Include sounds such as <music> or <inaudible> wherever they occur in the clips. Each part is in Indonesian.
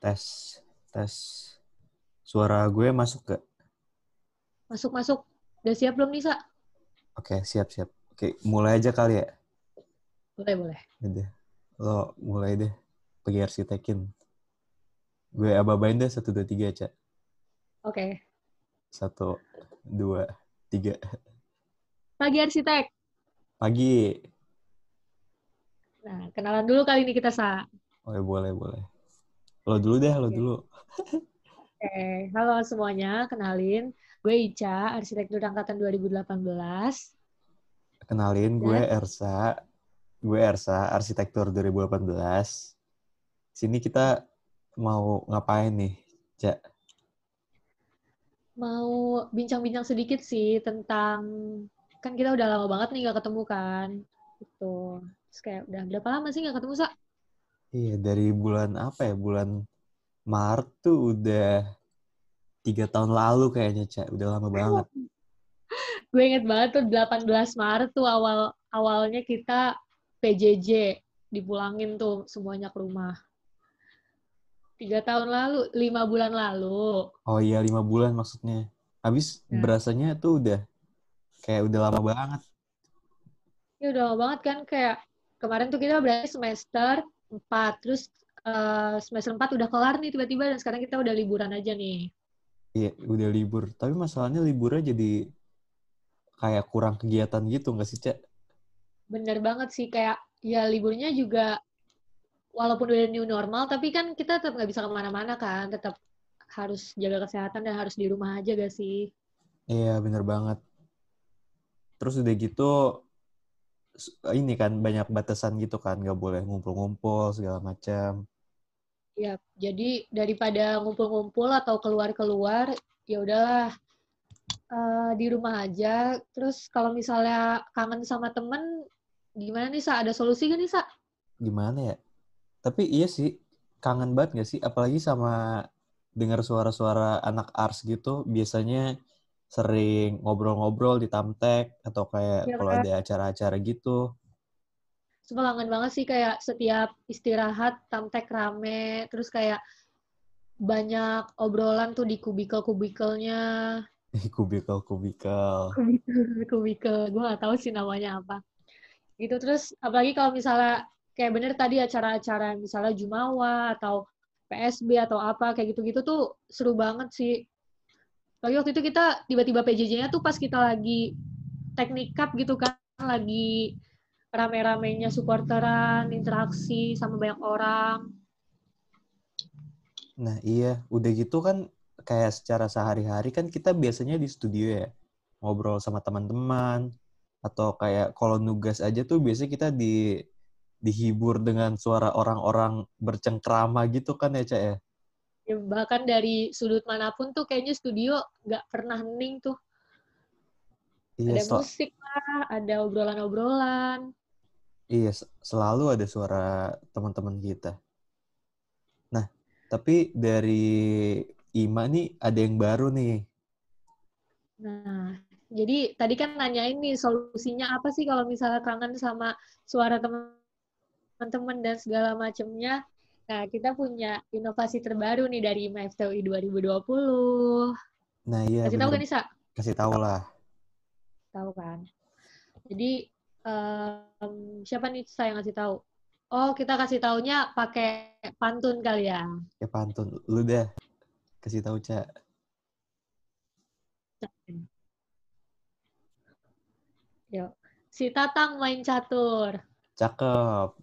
Tes, tes. Suara gue masuk gak? Masuk, masuk. Udah siap belum, Nisa? Oke, siap, siap. Oke, mulai aja kali ya. Boleh, boleh. Udah. Lo mulai deh. Pergi arsitekin. Gue ababain deh, satu, dua, tiga, Cak. Oke. Satu, dua, tiga. Pagi arsitek. Pagi. Nah, kenalan dulu kali ini kita, Sa. Oh, ya, boleh, boleh. Lo dulu deh, lo dulu. Oke, halo semuanya. Kenalin, gue Ica, arsitektur angkatan 2018. Kenalin, gue Dan- Ersa. Gue Ersa, arsitektur 2018. Sini kita mau ngapain nih, Cak? Mau bincang-bincang sedikit sih tentang, kan kita udah lama banget nih gak ketemu kan. Gitu. Terus kayak, udah berapa lama sih gak ketemu, Sa? Iya, dari bulan apa ya? Bulan Maret tuh udah tiga tahun lalu kayaknya, Cak. Udah lama banget. <laughs> Gue inget banget tuh 18 Maret tuh awal awalnya kita PJJ dipulangin tuh semuanya ke rumah. Tiga tahun lalu, lima bulan lalu. Oh iya, lima bulan maksudnya. Habis Ya. berasanya tuh udah kayak udah lama banget. Ya udah lama banget kan kayak kemarin tuh kita berarti semester 4, terus eh, semester 4 udah kelar nih tiba-tiba dan sekarang kita udah liburan aja nih. Iya, udah libur. Tapi masalahnya liburnya jadi kayak kurang kegiatan gitu nggak sih, Cak? Bener banget sih kayak ya liburnya juga walaupun udah new normal tapi kan kita tetap nggak bisa ke mana-mana kan, tetap harus jaga kesehatan dan harus di rumah aja gak sih? Iya, bener banget. Terus udah gitu, ini kan banyak batasan gitu kan, nggak boleh ngumpul-ngumpul segala macam. Ya, jadi daripada ngumpul-ngumpul atau keluar-keluar, ya udahlah eh, di rumah aja. Terus kalau misalnya kangen sama temen, gimana nih, Sa? Ada solusi gak nih, Sa? Gimana ya? Tapi iya sih, kangen banget nggak sih? Apalagi sama dengar suara-suara anak ars gitu, biasanya sering ngobrol-ngobrol di Tamtek atau kayak Iya kalau ada acara-acara gitu. Sumpah kangen banget sih kayak setiap istirahat, tamtek rame, terus kayak banyak obrolan tuh di kubikel-kubikelnya. <laughs> Kubikel-kubikel. Kubikel, gue gak tahu sih namanya apa. Gitu, terus apalagi kalau misalnya kayak bener tadi acara-acara misalnya Jumawa atau PSB atau apa, kayak gitu-gitu tuh seru banget sih. Lagi waktu itu kita tiba-tiba PJJ-nya tuh pas kita lagi teknik cup gitu kan, lagi rame-ramenya supporteran, interaksi sama banyak orang. Nah iya, udah gitu kan kayak secara sehari-hari kan kita biasanya di studio ya, ngobrol sama teman-teman, atau kayak kalau nugas aja tuh biasanya kita di dihibur dengan suara orang-orang bercengkrama gitu kan ya, Cak ya? Ya, bahkan dari sudut mana pun tuh kayaknya studio nggak pernah hening tuh. Iya, Ada musik lah, ada obrolan-obrolan. iya, selalu ada suara teman-teman kita. Nah, tapi dari Ima nih ada yang baru nih. Nah, jadi tadi kan nanyain nih solusinya apa sih kalau misalnya kangen sama suara teman-teman dan segala macamnya. Nah, kita punya inovasi terbaru nih dari IMA FTUI 2020. Nah, iya Kasih tahu kan, Nisa? Kasih tahu lah. Tahu kan? Jadi, em, siapa nih saya ngasih tahu? Oh, kita kasih taunya pakai pantun kali ya. Ya pantun, lu deh. Kasih tahu, Cak. Yuk. Si Tatang main catur. Cakep.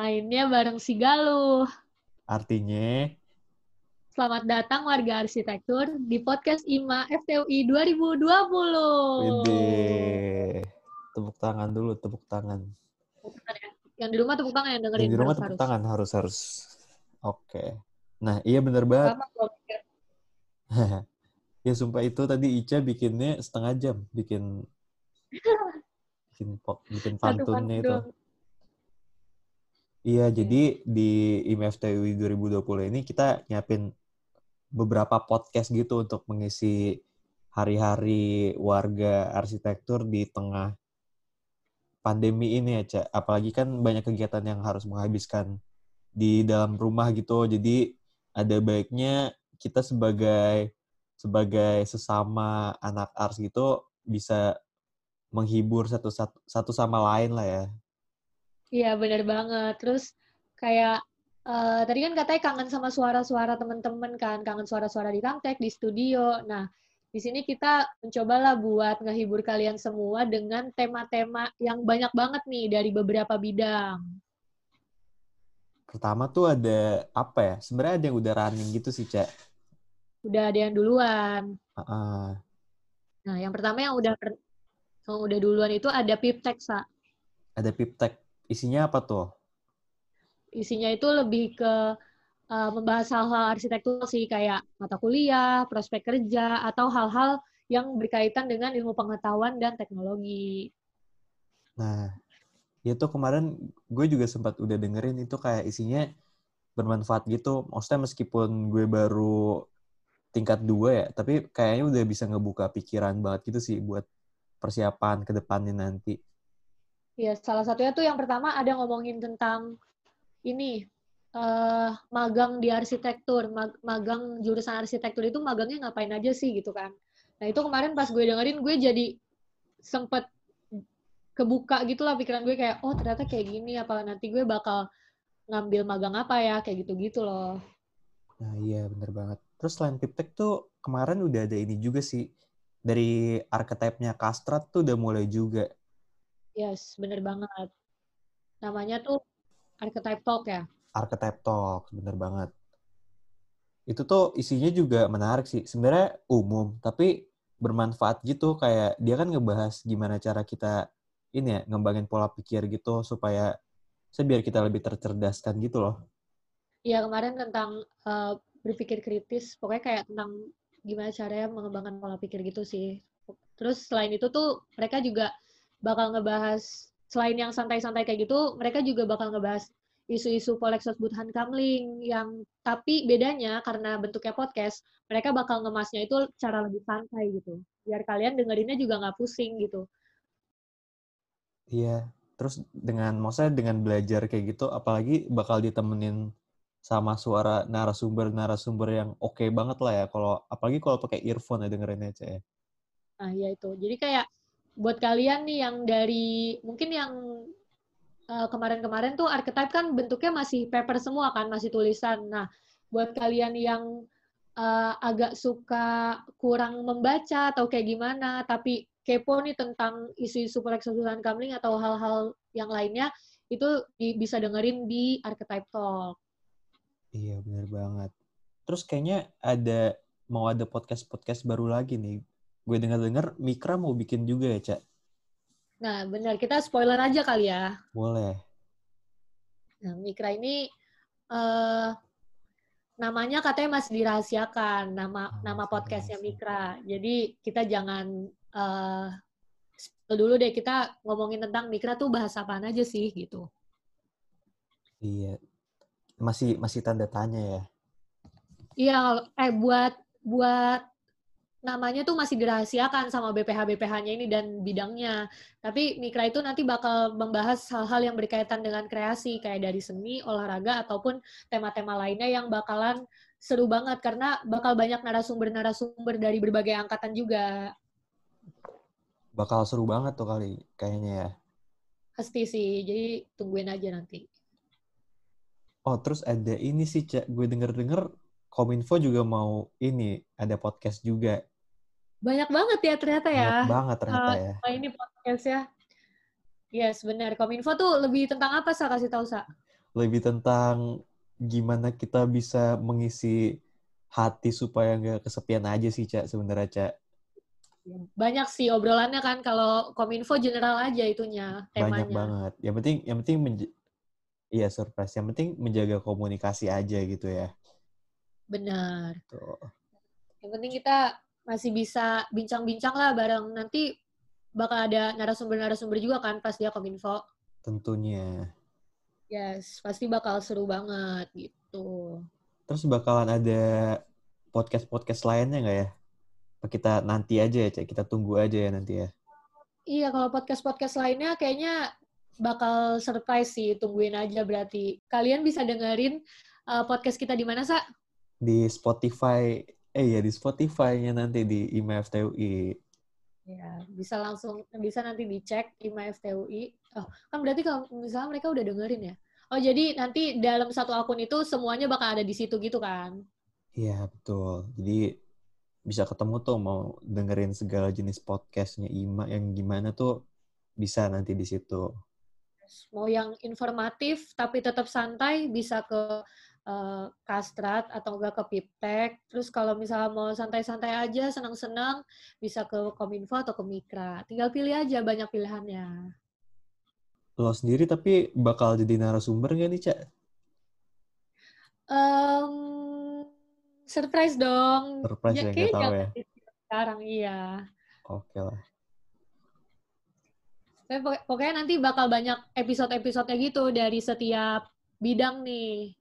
Mainnya bareng si Galuh. Artinya, Selamat datang warga arsitektur di podcast IMA FTUI 2020. Wede. Tepuk tangan dulu, tepuk tangan. Ya? Yang di rumah tepuk tangan yang dengerin Yang di rumah harus, tepuk harus. tangan harus harus. Oke. Nah, iya bener banget. Sama gua mikir. <laughs> ya sumpah itu tadi Ica bikinnya setengah jam, bikin <laughs> bikin bikin pantunnya pantun itu. Iya, jadi di IMFTUI 2020 ini kita nyiapin beberapa podcast gitu untuk mengisi hari-hari warga arsitektur di tengah pandemi ini ya, Cak. Apalagi kan banyak kegiatan yang harus menghabiskan di dalam rumah gitu. Jadi ada baiknya kita sebagai sebagai sesama anak ars gitu bisa menghibur satu satu, satu sama lain lah ya. Iya benar banget. Terus kayak uh, tadi kan katanya kangen sama suara-suara teman-teman kan, kangen suara-suara di Kamtek, di studio. Nah, di sini kita mencobalah buat ngehibur kalian semua dengan tema-tema yang banyak banget nih dari beberapa bidang. Pertama tuh ada apa ya? Sebenarnya ada yang udah running gitu sih, Cak. Udah ada yang duluan. Uh -uh. Nah, yang pertama yang udah yang udah duluan itu ada Piptek, Sa. Ada Piptek. Isinya apa tuh? Isinya itu lebih ke uh, membahas hal-hal arsitektur sih kayak mata kuliah, prospek kerja, atau hal-hal yang berkaitan dengan ilmu pengetahuan dan teknologi. Nah, itu kemarin gue juga sempat udah dengerin itu kayak isinya bermanfaat gitu. Maksudnya meskipun gue baru tingkat dua ya, tapi kayaknya udah bisa ngebuka pikiran banget gitu sih buat persiapan ke depannya nanti. Ya, salah satunya tuh yang pertama ada ngomongin tentang ini uh, magang di arsitektur, mag magang jurusan arsitektur itu magangnya ngapain aja sih gitu kan. Nah itu kemarin pas gue dengerin gue jadi sempet kebuka gitu lah pikiran gue kayak oh ternyata kayak gini apa nanti gue bakal ngambil magang apa ya kayak gitu-gitu loh. Nah iya bener banget. Terus selain Piptek tuh kemarin udah ada ini juga sih dari archetype-nya Kastrat tuh udah mulai juga. Yes, bener banget. Namanya tuh Archetype Talk ya? Archetype Talk, bener banget. Itu tuh isinya juga menarik sih. Sebenarnya umum, tapi bermanfaat gitu. Kayak dia kan ngebahas gimana cara kita ini ya, ngembangin pola pikir gitu supaya biar kita lebih tercerdaskan gitu loh. Iya, kemarin tentang uh, berpikir kritis. Pokoknya kayak tentang gimana caranya mengembangkan pola pikir gitu sih. Terus selain itu tuh mereka juga bakal ngebahas selain yang santai-santai kayak gitu, mereka juga bakal ngebahas isu-isu Polexos Buthan Kamling yang tapi bedanya karena bentuknya podcast, mereka bakal ngemasnya itu cara lebih santai gitu. Biar kalian dengerinnya juga nggak pusing gitu. Iya, terus dengan maksudnya dengan belajar kayak gitu, apalagi bakal ditemenin sama suara narasumber-narasumber yang oke okay banget lah ya. Kalau apalagi kalau pakai earphone ya dengerinnya aja ya. Nah, iya itu. Jadi kayak buat kalian nih yang dari mungkin yang uh, kemarin-kemarin tuh archetype kan bentuknya masih paper semua kan, masih tulisan. Nah, buat kalian yang uh, agak suka kurang membaca atau kayak gimana, tapi kepo nih tentang isu-isu pereksosulan kamling atau hal-hal yang lainnya, itu di, bisa dengerin di Archetype Talk. Iya, bener banget. Terus kayaknya ada mau ada podcast-podcast baru lagi nih gue dengar-dengar Mikra mau bikin juga ya, Cak? Nah, benar. Kita spoiler aja kali ya. Boleh. Nah, Mikra ini uh, namanya katanya masih dirahasiakan nama oh, nama podcastnya Mikra. Jadi kita jangan uh, dulu deh kita ngomongin tentang Mikra tuh bahasa apa aja sih gitu. Iya. Masih masih tanda tanya ya. Iya, eh buat buat namanya tuh masih dirahasiakan sama BPH-BPH-nya ini dan bidangnya. Tapi Mikra itu nanti bakal membahas hal-hal yang berkaitan dengan kreasi, kayak dari seni, olahraga, ataupun tema-tema lainnya yang bakalan seru banget, karena bakal banyak narasumber-narasumber dari berbagai angkatan juga. Bakal seru banget tuh kali, kayaknya ya. Pasti sih, jadi tungguin aja nanti. Oh, terus ada ini sih, Cak. Gue denger-denger Kominfo juga mau ini ada podcast juga. Banyak banget ya ternyata ya. Banyak banget ternyata uh, ya. Ini podcast ya. Yes, benar. Kominfo tuh lebih tentang apa, Sa? Kasih tahu, Sa. Lebih tentang gimana kita bisa mengisi hati supaya nggak kesepian aja sih, Cak, sebenarnya, Cak. Banyak sih obrolannya kan kalau Kominfo general aja itunya, temanya. Banyak banget. Yang penting yang penting Iya, surprise. Yang penting menjaga komunikasi aja gitu ya. Benar. Tuh. Yang penting kita masih bisa bincang-bincang lah bareng. Nanti bakal ada narasumber-narasumber juga kan pas dia kominfo. Tentunya. Yes, pasti bakal seru banget gitu. Terus bakalan ada podcast-podcast lainnya nggak ya? Kita nanti aja ya, Cek. Kita tunggu aja ya nanti ya. Iya, kalau podcast-podcast lainnya kayaknya bakal surprise sih, tungguin aja berarti. Kalian bisa dengerin uh, podcast kita di mana, Sa? Di Spotify, eh ya di Spotify-nya nanti di IMA FTUI. Ya, bisa langsung, bisa nanti dicek IMA FTUI. Oh, kan berarti kalau misalnya mereka udah dengerin ya? Oh, jadi nanti dalam satu akun itu semuanya bakal ada di situ gitu kan? Iya, betul. Jadi bisa ketemu tuh mau dengerin segala jenis podcastnya Ima yang gimana tuh bisa nanti di situ. Mau yang informatif tapi tetap santai bisa ke uh, Kastrat atau enggak ke Piptek. Terus kalau misalnya mau santai-santai aja, senang-senang, bisa ke Kominfo atau ke Mikra. Tinggal pilih aja banyak pilihannya lo sendiri tapi bakal jadi narasumber nggak nih, Cak? Um, surprise dong. Surprise ya, ya tahu ya. Sekarang iya. Oke lah. Pokoknya nanti bakal banyak episode-episodenya gitu dari setiap bidang nih.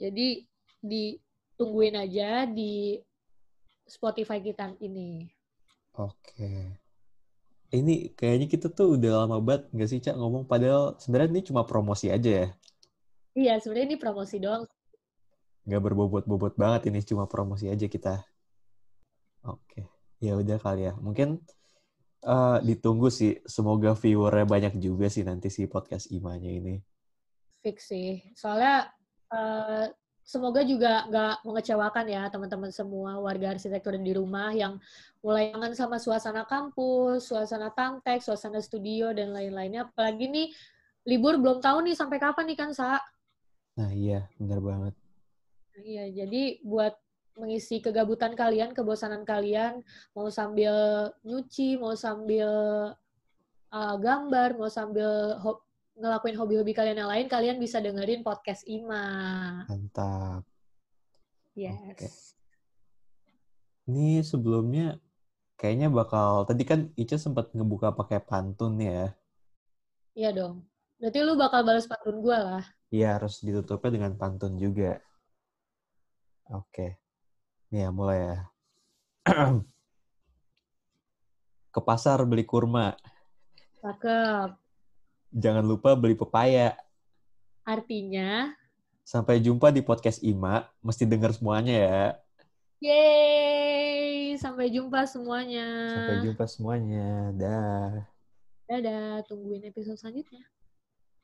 Jadi ditungguin aja di Spotify kita ini. Oke ini kayaknya kita tuh udah lama banget nggak sih Cak ngomong padahal sebenarnya ini cuma promosi aja ya. Iya, sebenarnya ini promosi doang. Nggak berbobot-bobot banget ini cuma promosi aja kita. Oke, ya udah kali ya. Mungkin uh, ditunggu sih. Semoga viewernya banyak juga sih nanti si podcast Imanya ini. Fix sih. Soalnya uh, semoga juga nggak mengecewakan ya teman-teman semua warga arsitektur di rumah yang mulai kangen sama suasana kampus, suasana tantek, suasana studio dan lain-lainnya. Apalagi nih libur belum tahu nih sampai kapan nih kan Sa? Nah iya benar banget. Nah, iya jadi buat mengisi kegabutan kalian, kebosanan kalian, mau sambil nyuci, mau sambil uh, gambar, mau sambil ngelakuin hobi-hobi kalian yang lain, kalian bisa dengerin podcast Ima. Mantap. Yes. Okay. Ini sebelumnya kayaknya bakal tadi kan Ica sempat ngebuka pakai pantun ya. Iya dong. Berarti lu bakal balas pantun gue lah. Iya, harus ditutupnya dengan pantun juga. Oke. Nih ya, mulai ya. <clears throat> Ke pasar beli kurma. Cakep. Jangan lupa beli pepaya. Artinya? Sampai jumpa di podcast Ima. Mesti dengar semuanya ya. Yeay! Sampai jumpa semuanya. Sampai jumpa semuanya. Dah. Dadah. Tungguin episode selanjutnya.